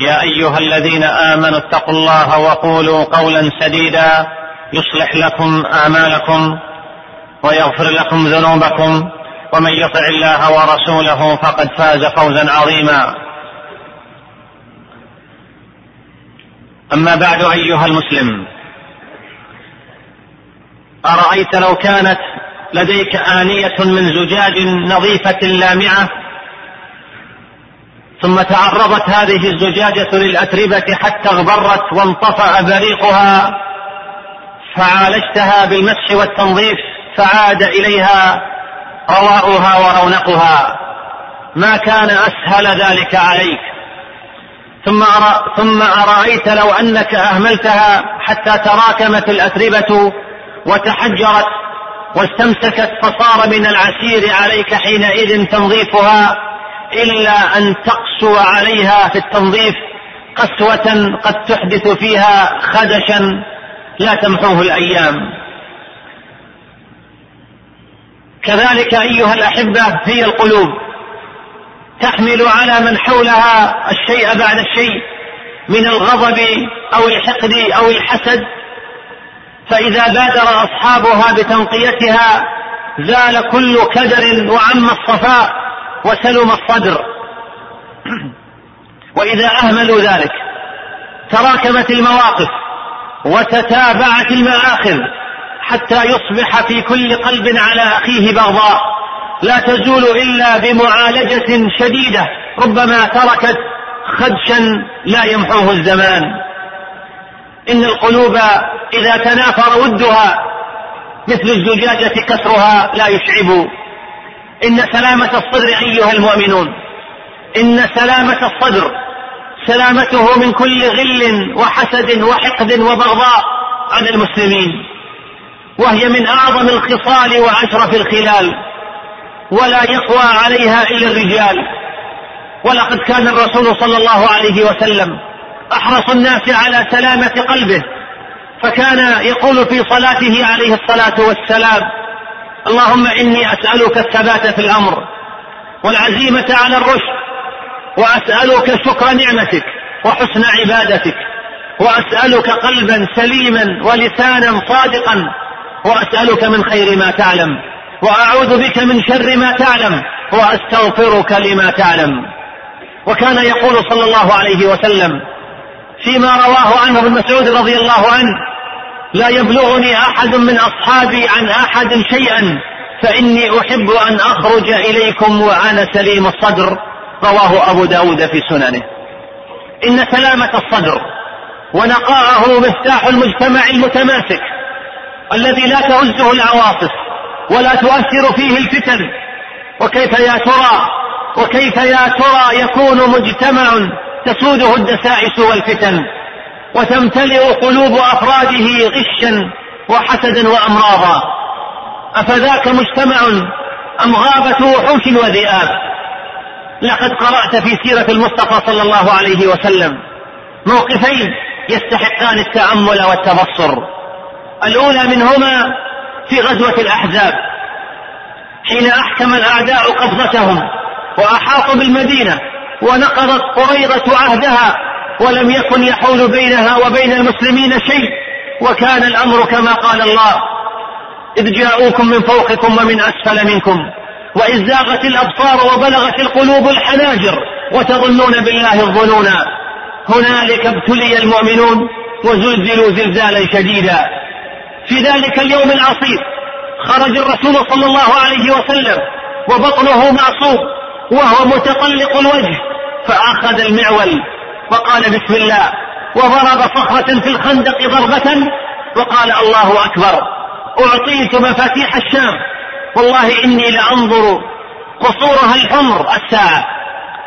يا أيها الذين آمنوا اتقوا الله وقولوا قولا سديدا يصلح لكم أعمالكم ويغفر لكم ذنوبكم ومن يطع الله ورسوله فقد فاز فوزا عظيما. أما بعد أيها المسلم أرأيت لو كانت لديك آنية من زجاج نظيفة لامعة ثم تعرضت هذه الزجاجة للأتربة حتى اغبرت وانطفأ بريقها فعالجتها بالمسح والتنظيف فعاد إليها رواؤها ورونقها. ما كان أسهل ذلك عليك. ثم أرى ثم أرأيت لو أنك أهملتها حتى تراكمت الأتربة وتحجرت واستمسكت فصار من العسير عليك حينئذ تنظيفها. إلا أن تقسو عليها في التنظيف قسوة قد تحدث فيها خدشا لا تمحوه الأيام. كذلك أيها الأحبة هي القلوب. تحمل على من حولها الشيء بعد الشيء من الغضب أو الحقد أو الحسد. فإذا بادر أصحابها بتنقيتها زال كل كدر وعم الصفاء. وسلم الصدر. وإذا أهملوا ذلك تراكمت المواقف وتتابعت المآخذ حتى يصبح في كل قلب على أخيه بغضاء. لا تزول إلا بمعالجة شديدة ربما تركت خدشا لا يمحوه الزمان. إن القلوب إذا تنافر ودها مثل الزجاجة كسرها لا يشعب. إن سلامة الصدر أيها المؤمنون. إن سلامة الصدر سلامته من كل غل وحسد وحقد وبغضاء عن المسلمين. وهي من أعظم الخصال وأشرف الخلال. ولا يقوى عليها إلا الرجال. ولقد كان الرسول صلى الله عليه وسلم أحرص الناس على سلامة قلبه. فكان يقول في صلاته عليه الصلاة والسلام اللهم إني أسألك الثبات في الأمر والعزيمة على الرشد وأسألك شكر نعمتك وحسن عبادتك وأسألك قلبا سليما ولسانا صادقا وأسألك من خير ما تعلم وأعوذ بك من شر ما تعلم وأستغفرك لما تعلم. وكان يقول صلى الله عليه وسلم فيما رواه عنه ابن مسعود رضي الله عنه لا يبلغني أحد من أصحابي عن أحد شيئا فإني أحب أن أخرج إليكم وأنا سليم الصدر. رواه أبو داود في سننه. إن سلامة الصدر ونقاءه مفتاح المجتمع المتماسك الذي لا تهزه العواصف ولا تؤثر فيه الفتن. وكيف يا ترى؟ وكيف يا ترى يكون مجتمع تسوده الدسائس والفتن؟ وتمتلئ قلوب أفراده غشا وحسدا وأمراضا. أفذاك مجتمع أم غابه وحوش وذئاب؟ لقد قرأت في سيرة المصطفى صلى الله عليه وسلم موقفين يستحقان التأمل والتبصر. الأولى منهما في غزوة الأحزاب. حين أحكم الأعداء قبضتهم وأحاطوا بالمدينة ونقضت قريضة عهدها ولم يكن يحول بينها وبين المسلمين شيء وكان الأمر كما قال الله إذ جاءوكم من فوقكم ومن أسفل منكم وإذ زاغت الأبصار وبلغت القلوب الحناجر وتظنون بالله الظنونا هنالك ابتلي المؤمنون وزلزلوا زلزالا شديدا. في ذلك اليوم العصيب خرج الرسول صلى الله عليه وسلم وبطنه معصوب وهو متطلق الوجه فأخذ المعول وقال بسم الله. وضرب صخرة في الخندق ضربة وقال الله أكبر. أعطيت مفاتيح الشام. والله إني لأنظر قصورها الحمر الساعة.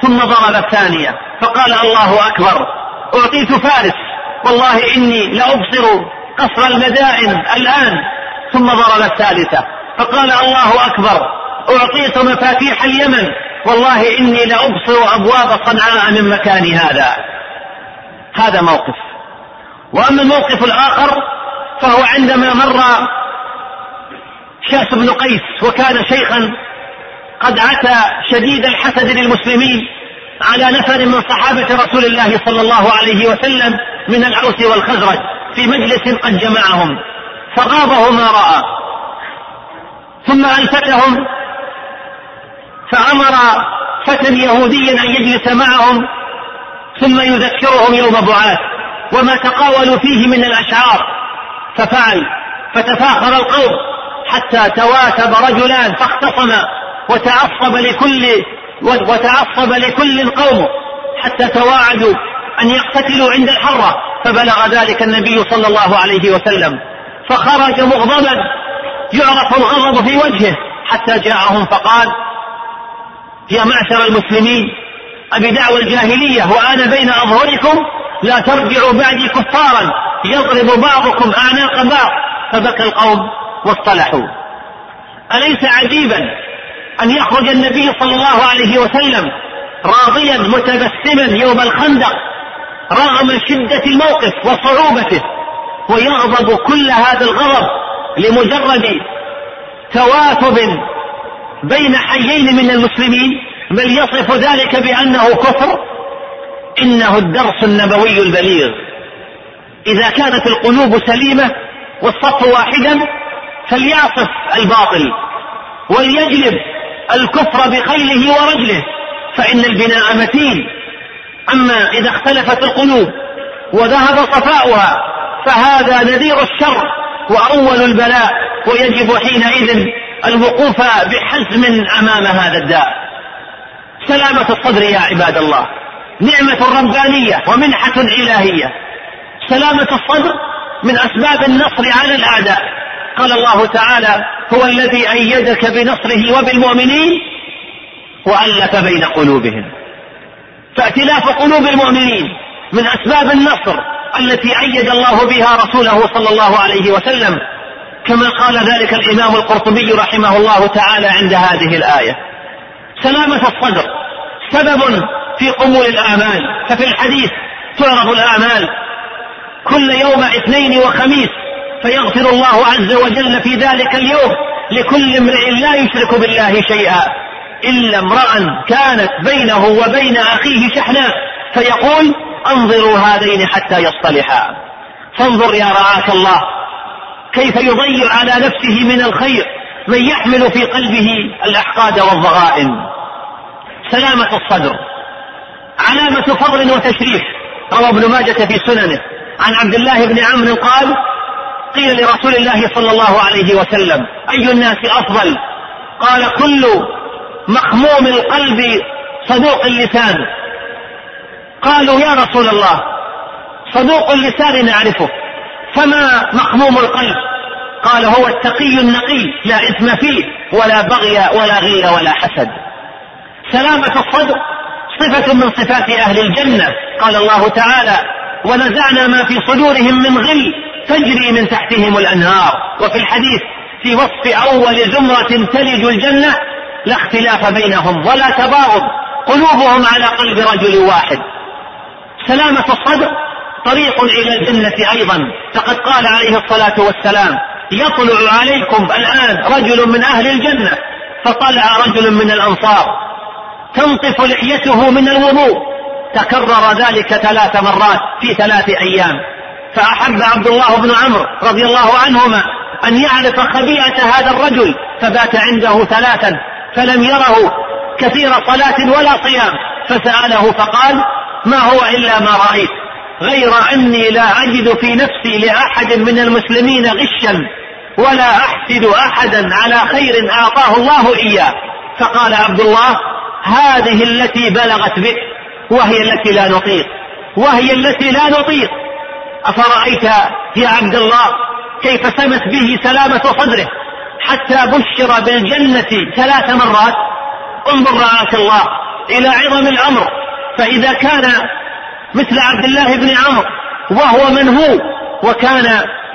ثم ضرب الثانية. فقال الله أكبر. أعطيت فارس. والله إني لأبصر قصر المدائن الآن. ثم ضرب الثالثة. فقال الله أكبر. أعطيت مفاتيح اليمن. والله إني لأبصر أبواب صنعاء من مكان هذا. هذا موقف. وأما الموقف الآخر فهو عندما مر شاس بن قيس وكان شيخا قد عتى شديد الحسد للمسلمين على نفر من صحابة رسول الله صلى الله عليه وسلم من الأوس والخزرج في مجلس قد جمعهم. فغاضه ما رأى. ثم ألفتهم فأمر فتى يهوديا أن يجلس معهم ثم يذكرهم يوم بعاث وما تقاولوا فيه من الأشعار. ففعل فتفاخر القوم حتى تواتب رجلان فاختصما وتعصب لكل وتعصب لكل قوم حتى تواعدوا أن يقتتلوا عند الحرة فبلغ ذلك النبي صلى الله عليه وسلم. فخرج مغضبا يعرف الغضب في وجهه حتى جاءهم فقال يا معشر المسلمين أبي دعوى الجاهلية وأنا بين أظهركم لا ترجعوا بعدي كفارا يضرب بعضكم أعناق بعض فبكى القوم واصطلحوا. أليس عجيبا أن يخرج النبي صلى الله عليه وسلم راضيا متبسما يوم الخندق رغم شدة الموقف وصعوبته ويغضب كل هذا الغضب لمجرد تواثب بين حيين من المسلمين بل يصف ذلك بأنه كفر. إنه الدرس النبوي البليغ. إذا كانت القلوب سليمة والصف واحدا فليعصف الباطل وليجلب الكفر بخيله ورجله فإن البناء متين. أما إذا اختلفت القلوب وذهب صفاؤها فهذا نذير الشر وأول البلاء ويجب حينئذ الوقوف بحزم أمام هذا الداء. سلامة الصدر يا عباد الله. نعمة ربانية ومنحة إلهية سلامة الصدر من أسباب النصر على الأعداء. قال الله تعالى هو الذي أيدك بنصره وبالمؤمنين وألف بين قلوبهم. فائتلاف قلوب المؤمنين من أسباب النصر التي أيد الله بها رسوله صلى الله عليه وسلم. كما قال ذلك الإمام القرطبي رحمه الله تعالى عند هذه الآية. سلامة الصدر سبب في قبول الأعمال ففي الحديث تعرض الأعمال كل يوم اثنين وخميس فيغفر الله عز وجل في ذلك اليوم لكل امرئ لا يشرك بالله شيئا إلا امرأ كانت بينه وبين أخيه شحناء. فيقول انظروا هذين حتى يصطلحا. فانظر يا رعاك الله كيف يضيع على نفسه من الخير من يحمل في قلبه الأحقاد والضغائن؟ سلامة الصدر. علامة فضل وتشريف. روى ابن ماجة في سننه. عن عبد الله بن عمرو قال قيل لرسول الله صلى الله عليه وسلم أي الناس أفضل؟ قال كل مخموم القلب صدوق اللسان. قالوا يا رسول الله صدوق اللسان نعرفه. فما مخموم القلب قال هو التقي النقي لا إثم فيه ولا بغي ولا غير ولا حسد. سلامة الصدر صفة من صفات أهل الجنة. قال الله تعالى ونزعنا ما في صدورهم من غل تجري من تحتهم الأنهار. وفي الحديث في وصف أول زمرة تلج الجنة لا اختلاف بينهم ولا تباغض قلوبهم على قلب رجل واحد. سلامة الصدر طريق إلى الجنة أيضا. فقد قال عليه الصلاة والسلام يطلع عليكم الآن رجل من أهل الجنة. فطلع رجل من الأنصار. تنطف لحيته من الوضوء. تكرر ذلك ثلاث مرات في ثلاث أيام. فأحب عبد الله بن عمرو رضي الله عنهما أن يعرف خبيئة هذا الرجل. فبات عنده ثلاثا فلم يره كثير صلاة ولا صيام. فسأله فقال ما هو إلا ما رأيت. غير أني لا أجد في نفسي لأحد من المسلمين غشا ولا أحسد أحدا على خير أعطاه الله إياه. فقال عبد الله هذه التي بلغت بك وهي التي لا نطيق وهي التي لا نطيق. أفرأيت يا عبد الله كيف سمت به سلامة صدره حتى بشر بالجنة ثلاث مرات؟ انظر رعاك الله إلى عظم الأمر. فإذا كان مثل عبد الله بن عمرو وهو من هو وكان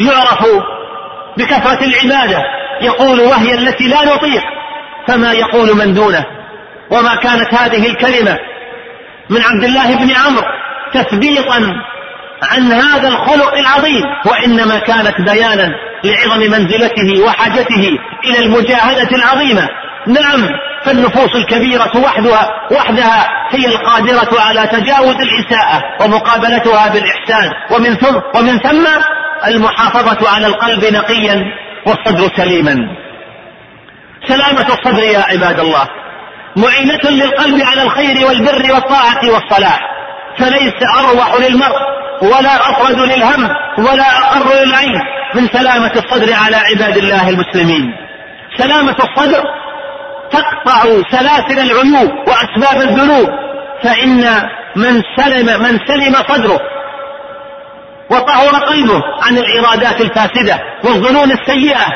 يعرف بكثرة العبادة يقول وهي التي لا نطيق فما يقول من دونه؟ وما كانت هذه الكلمة من عبد الله بن عمرو تثبيطا عن هذا الخلق العظيم وإنما كانت بيانا لعظم منزلته وحاجته إلى المجاهدة العظيمة. نعم فالنفوس الكبيرة وحدها وحدها هي القادرة على تجاوز الإساءة ومقابلتها بالإحسان. ومن ثم ومن ثم المحافظة على القلب نقيا والصدر سليما. سلامة الصدر يا عباد الله. معينة للقلب على الخير والبر والطاعة والصلاح. فليس أروح للمرء ولا أفرد للهم ولا أقر للعين من سلامة الصدر على عباد الله المسلمين. سلامة الصدر تقطع سلاسل العيوب وأسباب الذنوب فإن من سلم من سلم صدره وطهر قلبه عن الإرادات الفاسدة والظنون السيئة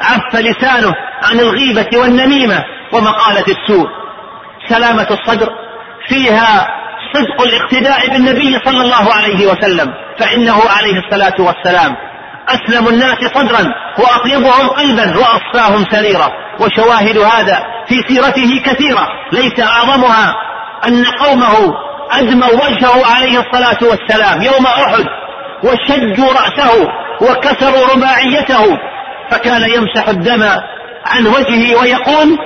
عف لسانه عن الغيبة والنميمة ومقالة السوء. سلامة الصدر فيها صدق الاقتداء بالنبي صلى الله عليه وسلم فإنه عليه الصلاة والسلام أسلم الناس صدرا وأطيبهم قلبا وأصفاهم سريرا وشواهد هذا في سيرته كثيرة ليس أعظمها أن قومه أدموا وجهه عليه الصلاة والسلام يوم أحد وشجوا رأسه وكسروا رباعيته فكان يمسح الدم عن وجهه ويقول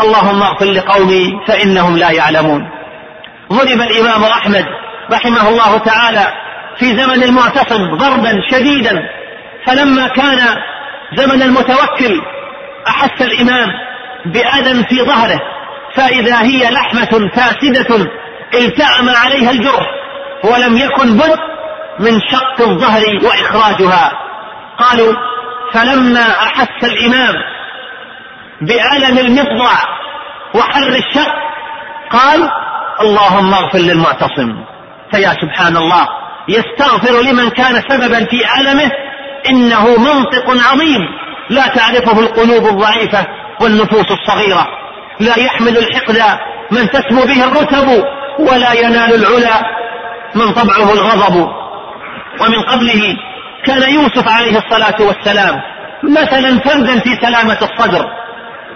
اللهم اغفر لقومي فإنهم لا يعلمون. ضرب الإمام أحمد رحمه الله تعالى في زمن المعتصم ضربا شديدا فلما كان زمن المتوكل أحس الإمام بأذى في ظهره فإذا هي لحمة فاسدة التأم عليها الجرح ولم يكن بد من شق الظهر وإخراجها. قالوا فلما أحس الإمام بألم المفضع وحر الشق قال اللهم اغفر للمعتصم. فيا سبحان الله يستغفر لمن كان سببا في ألمه إنه منطق عظيم لا تعرفه القلوب الضعيفة. والنفوس الصغيرة. لا يحمل الحقد من تسمو به الرتب ولا ينال العلا من طبعه الغضب. ومن قبله كان يوسف عليه الصلاة والسلام مثلا فردا في سلامة الصدر.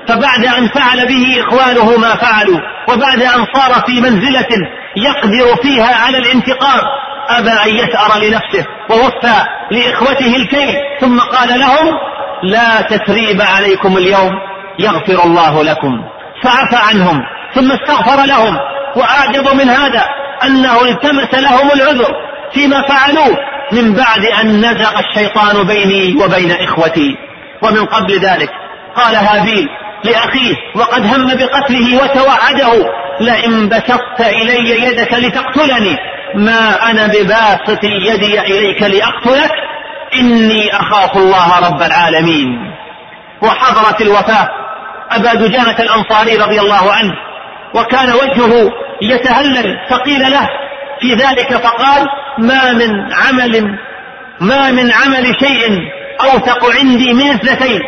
فبعد أن فعل به إخوانه ما فعلوا وبعد أن صار في منزلة يقدر فيها على الانتقام أبى أن يثأر لنفسه ووفى لإخوته الكيل. ثم قال لهم لا تثريب عليكم اليوم. يغفر الله لكم. فعفى عنهم ثم استغفر لهم. وأعجب من هذا أنه التمس لهم العذر فيما فعلوه من بعد أن نزغ الشيطان بيني وبين إخوتي. ومن قبل ذلك قال هابيل لأخيه وقد هم بقتله وتوعده لئن بسطت إلي يدك لتقتلني ما أنا بباسط يدي إليك لأقتلك إني أخاف الله رب العالمين. وحضرت الوفاة أبا دجانة الأنصاري رضي الله عنه وكان وجهه يتهلل فقيل له في ذلك فقال ما من عمل ما من عمل شيء أوثق عندي من اثنتين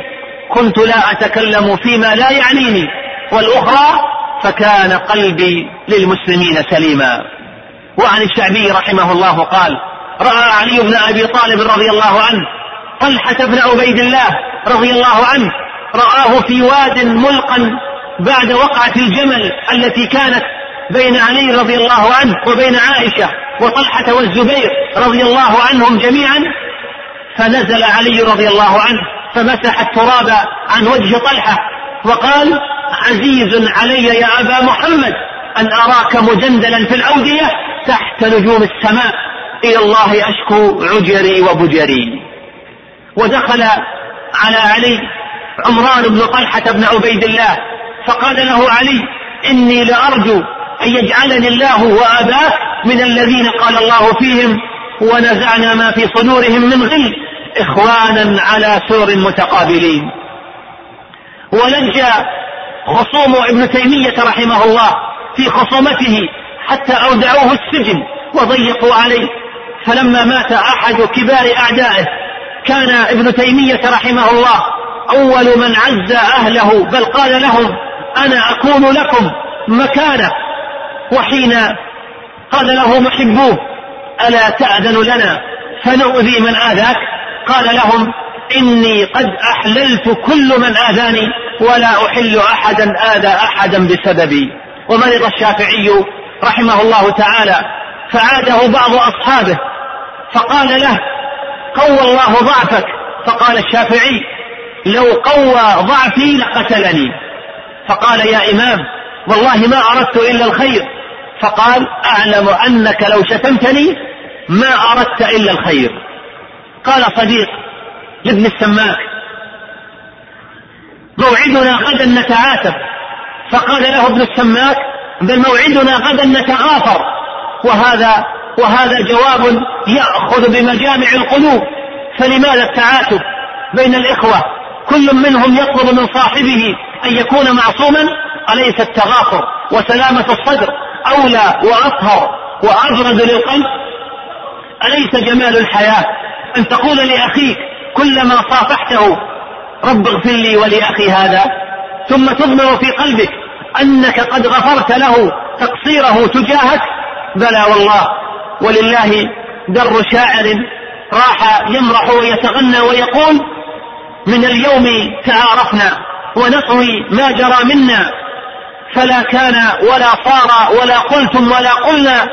كنت لا أتكلم فيما لا يعنيني والأخرى فكان قلبي للمسلمين سليما. وعن الشعبي رحمه الله قال رأى علي بن أبي طالب رضي الله عنه طلحة بن عبيد الله رضي الله عنه رآه في واد ملقا بعد وقعة الجمل التي كانت بين علي رضي الله عنه وبين عائشة وطلحة والزبير رضي الله عنهم جميعا فنزل علي رضي الله عنه فمسح التراب عن وجه طلحة وقال عزيز علي يا أبا محمد أن أراك مجندلا في الأودية تحت نجوم السماء إلى الله أشكو عجري وبجري. ودخل على علي عمران بن طلحة بن عبيد الله فقال له علي إني لأرجو أن يجعلني الله وأباك من الذين قال الله فيهم ونزعنا ما في صدورهم من غل إخوانا على سور متقابلين. ولجأ خصوم ابن تيمية رحمه الله في خصومته حتى أودعوه السجن وضيقوا عليه. فلما مات أحد كبار أعدائه كان ابن تيمية رحمه الله أول من عز أهله بل قال لهم أنا أكون لكم مكانه وحين قال له محبوه ألا تأذن لنا فنؤذي من آذاك؟ قال لهم إني قد أحللت كل من آذاني ولا أحل أحدا آذى أحدا بسببي. ومرض الشافعي رحمه الله تعالى فعاده بعض أصحابه فقال له قوى الله ضعفك. فقال الشافعي لو قوى ضعفي لقتلني. فقال يا إمام والله ما أردت إلا الخير. فقال أعلم أنك لو شتمتني ما أردت إلا الخير. قال صديق لابن السماك موعدنا غدا نتعاتب. فقال له ابن السماك بل موعدنا غدا نتغافر. وهذا وهذا جواب يأخذ بمجامع القلوب. فلماذا التعاتب بين الإخوة؟ كل منهم يطلب من صاحبه أن يكون معصوما أليس التغافر وسلامة الصدر أولى وأطهر وأبرد للقلب؟ أليس جمال الحياة؟ أن تقول لأخيك كلما صافحته رب اغفر لي ولأخي هذا. ثم تضمر في قلبك أنك قد غفرت له تقصيره تجاهك؟ بلى والله. ولله در شاعر راح يمرح ويتغنى ويقول من اليوم تعارفنا ونطوي ما جرى منا. فلا كان ولا صار ولا قلتم ولا قلنا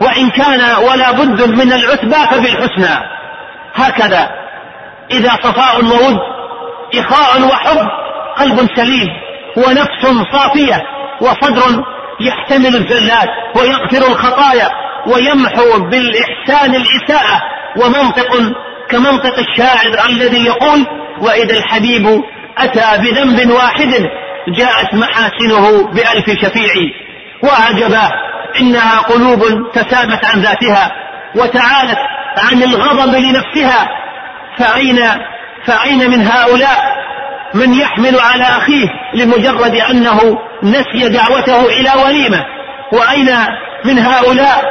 وإن كان ولا بد من العتبى فبالحسنى هكذا إذا صفاء وود إخاء وحب قلب سليم ونفس صافية وصدر يحتمل الزلات ويغفر الخطايا ويمحو بالإحسان الإساءة ومنطق كمنطق الشاعر الذي يقول وإذا الحبيب أتى بذنب واحد جاءت محاسنه بألف شفيع وعجبا إنها قلوب تسامت عن ذاتها وتعالت عن الغضب لنفسها فأين فأين من هؤلاء من يحمل على أخيه لمجرد أنه نسي دعوته إلى وليمة؟ وأين من هؤلاء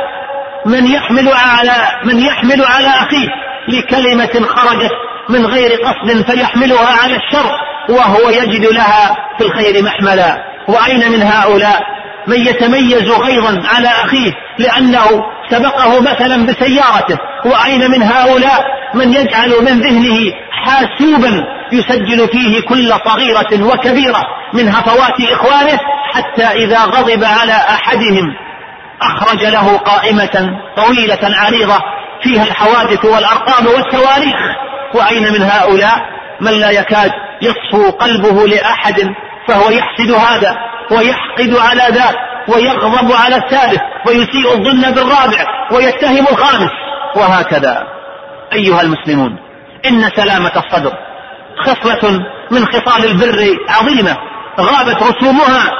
من يحمل على من يحمل على أخيه لكلمة خرجت من غير قصد فيحملها على الشر وهو يجد لها في الخير محملا. وأين من هؤلاء؟ من يتميز غيظا على أخيه لأنه سبقه مثلا بسيارته. وأين من هؤلاء؟ من يجعل من ذهنه حاسوبا يسجل فيه كل صغيرة وكبيرة من هفوات إخوانه حتى إذا غضب على أحدهم أخرج له قائمة طويلة عريضة فيها الحوادث والأرقام والتواريخ. وأين من هؤلاء من لا يكاد يصفو قلبه لأحد فهو يحسد هذا ويحقد على ذاك ويغضب على الثالث ويسيء الظن بالرابع ويتهم الخامس. وهكذا أيها المسلمون إن سلامة الصدر خصلة من خصال البر عظيمة غابت رسومها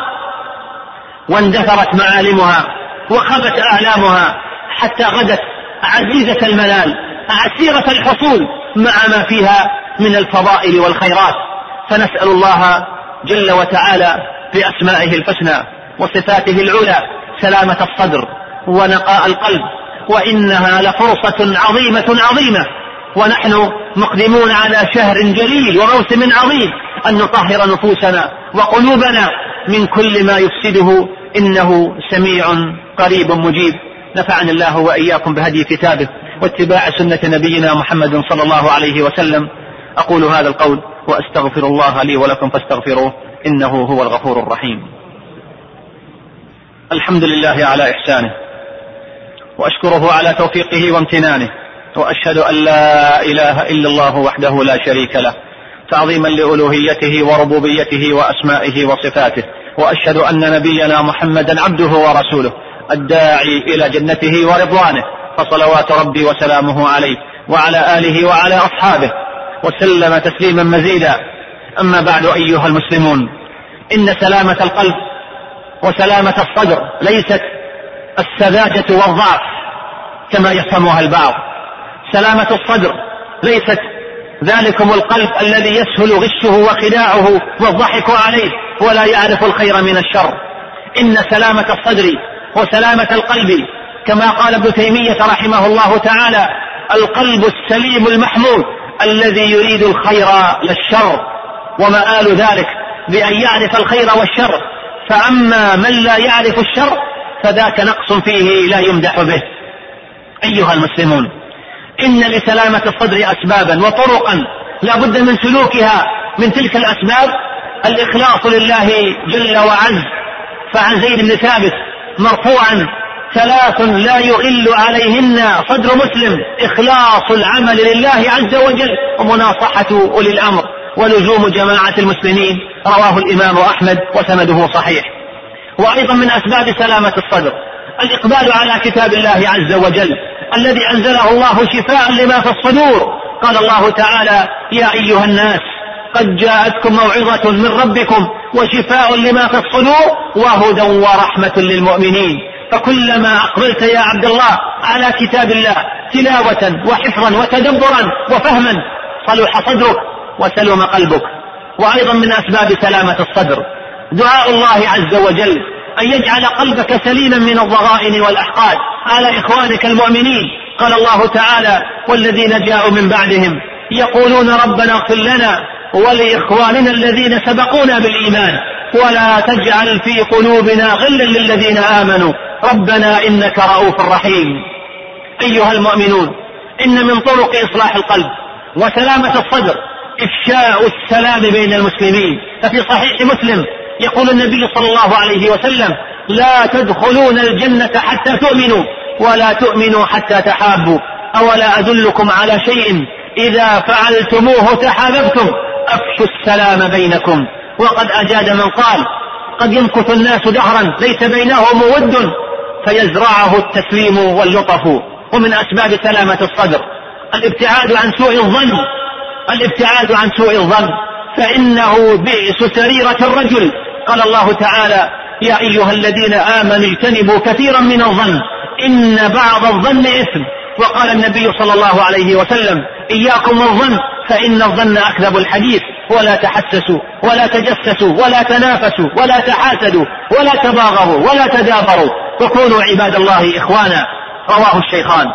واندثرت معالمها وخبت أعلامها حتى غدت عزيزة المنال عسيرة الحصول. مع ما فيها من الفضائل والخيرات. فنسأل الله جل وتعالى بأسمائه الحسنى وصفاته العلى سلامة الصدر ونقاء القلب وإنها لفرصة عظيمة عظيمة. ونحن مقدمون على شهر جليل وموسم عظيم أن نطهر نفوسنا وقلوبنا من كل ما يفسده إنه سميع قريب مجيب. نفعني الله وإياكم بهدي كتابه. واتباع سنة نبينا محمد صلى الله عليه وسلم. أقول هذا القول وأستغفر الله لي ولكم فاستغفروه إنه هو الغفور الرحيم. الحمد لله على إحسانه وأشكره على توفيقه وامتنانه وأشهد أن لا إله إلا الله وحده لا شريك له تعظيما لألوهيته وربوبيته وأسمائه وصفاته وأشهد أن نبينا محمدا عبده ورسوله الداعي إلى جنته ورضوانه فصلوات ربي وسلامه عليه وعلى آله وعلى أصحابه وسلم تسليما مزيدا. أما بعد أيها المسلمون إن سلامة القلب وسلامة الصدر ليست السذاجة والضعف كما يفهمها البعض. سلامة الصدر ليست ذلكم القلب الذي يسهل غشه وخداعه والضحك عليه ولا يعرف الخير من الشر. إن سلامة الصدر وسلامة القلب كما قال ابن تيمية رحمه الله تعالى القلب السليم المحمود الذي يريد الخير للشر ومآل ذلك بأن يعرف الخير والشر. فأما من لا يعرف الشر فذاك نقص فيه لا يمدح به. أيها المسلمون إن لسلامة الصدر أسبابا وطرقا لا بد من سلوكها من تلك الأسباب. الإخلاص لله جل وعز. فعن زيد بن ثابت مرفوعا ثلاث لا يغل عليهن. صدر مسلم إخلاص العمل لله عز وجل ومناصحة أولي الأمر ولزوم جماعة المسلمين. رواه الإمام أحمد وسنده صحيح. وأيضا من أسباب سلامة الصدر الإقبال على كتاب الله عز وجل الذي أنزله الله شفاء لما في الصدور. قال الله تعالى يا أيها الناس قد جاءتكم موعظة من ربكم وشفاء لما في الصدور وهدى ورحمة للمؤمنين. فكلما أقبلت يا عبد الله على كتاب الله تلاوة وحفظا وتدبرا وفهما صلح صدرك وسلم قلبك. وأيضا من أسباب سلامة الصدر. دعاء الله عز وجل أن يجعل قلبك سليما من الضغائن والأحقاد. على إخوانك المؤمنين. قال الله تعالى والذين جاءوا من بعدهم يقولون ربنا اغفر لنا ولإخواننا الذين سبقونا بالإيمان. ولا تجعل في قلوبنا غلا للذين آمنوا. ربنا إنك رؤوف رحيم. أيها المؤمنون إن من طرق إصلاح القلب وسلامة الصدر إفشاء السلام بين المسلمين. ففي صحيح مسلم يقول النبي صلى الله عليه وسلم لا تدخلون الجنة حتى تؤمنوا ولا تؤمنوا حتى تحابوا أولا أدلكم على شيء إذا فعلتموه تحاببتم أفشوا السلام بينكم. وقد أجاد من قال قد يمكث الناس دهرا ليس بينهم ود فيزرعه التسليم واللطف. ومن أسباب سلامة الصدر الابتعاد عن سوء الظن. الابتعاد عن سوء الظن. فإنه بئس سريرة الرجل. قال الله تعالى يا أيها الذين آمنوا اجتنبوا كثيرا من الظن. إن بعض الظن إثم. وقال النبي صلى الله عليه وسلم إياكم الظن فإن الظن أكذب الحديث. ولا تحسسوا ولا تجسسوا ولا تنافسوا ولا تحاسدوا ولا تباغضوا ولا تدابروا. وكونوا عباد الله إخوانا رواه الشيخان.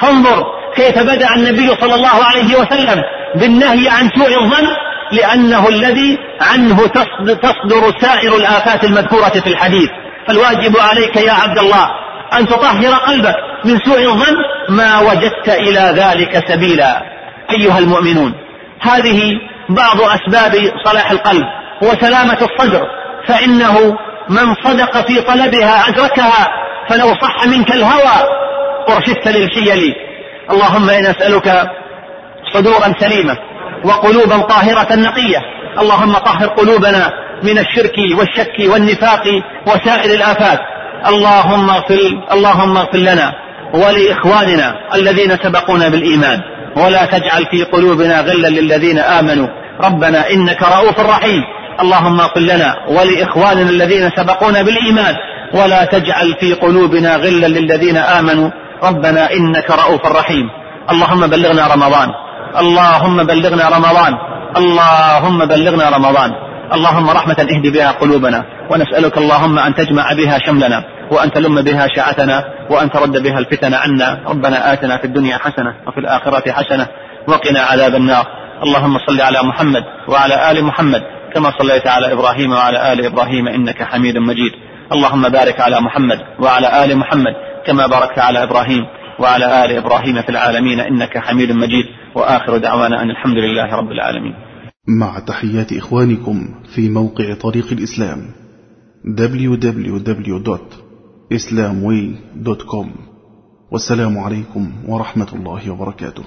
فانظر كيف بدأ النبي صلى الله عليه وسلم بالنهي عن سوء الظن لأنه الذي عنه تصدر سائر الآفات المذكورة في الحديث. فالواجب عليك يا عبد الله أن تطهر قلبك من سوء الظن ما وجدت إلى ذلك سبيلا. أيها المؤمنون هذه بعض أسباب صلاح القلب وسلامة الصدر فإنه من صدق في طلبها أدركها فلو صح منك الهوى أرشدت للحيل اللهم إنا نسألك صدورا سليمة وقلوبا طاهرة نقية. اللهم طهر قلوبنا من الشرك والشك والنفاق وسائر الآفات. اللهم اغفر اللهم اغفر لنا ولإخواننا الذين سبقونا بالإيمان. ولا تجعل في قلوبنا غلا للذين آمنوا. ربنا إنك رؤوف رحيم. اللهم اغفر لنا ولإخواننا الذين سبقونا بالإيمان ولا تجعل في قلوبنا غلا للذين آمنوا. ربنا إنك رؤوف رحيم. اللهم بلغنا رمضان. اللهم بلغنا رمضان. اللهم بلغنا رمضان. اللهم رحمة اهد بها قلوبنا. ونسألك اللهم أن تجمع بها شملنا وأن تلم بها شعتنا وأن ترد بها الفتن عنا. ربنا آتنا في الدنيا حسنة وفي الآخرة حسنة. وقنا عذاب النار. اللهم صل على محمد وعلى آل محمد. كما صليت على إبراهيم وعلى آل إبراهيم إنك حميد مجيد. اللهم بارك على محمد وعلى آل محمد كما باركت على إبراهيم وعلى آل إبراهيم في العالمين إنك حميد مجيد. وآخر دعوانا أن الحمد لله رب العالمين. مع تحيات إخوانكم في موقع طريق الإسلام www.islamway.com والسلام عليكم ورحمة الله وبركاته.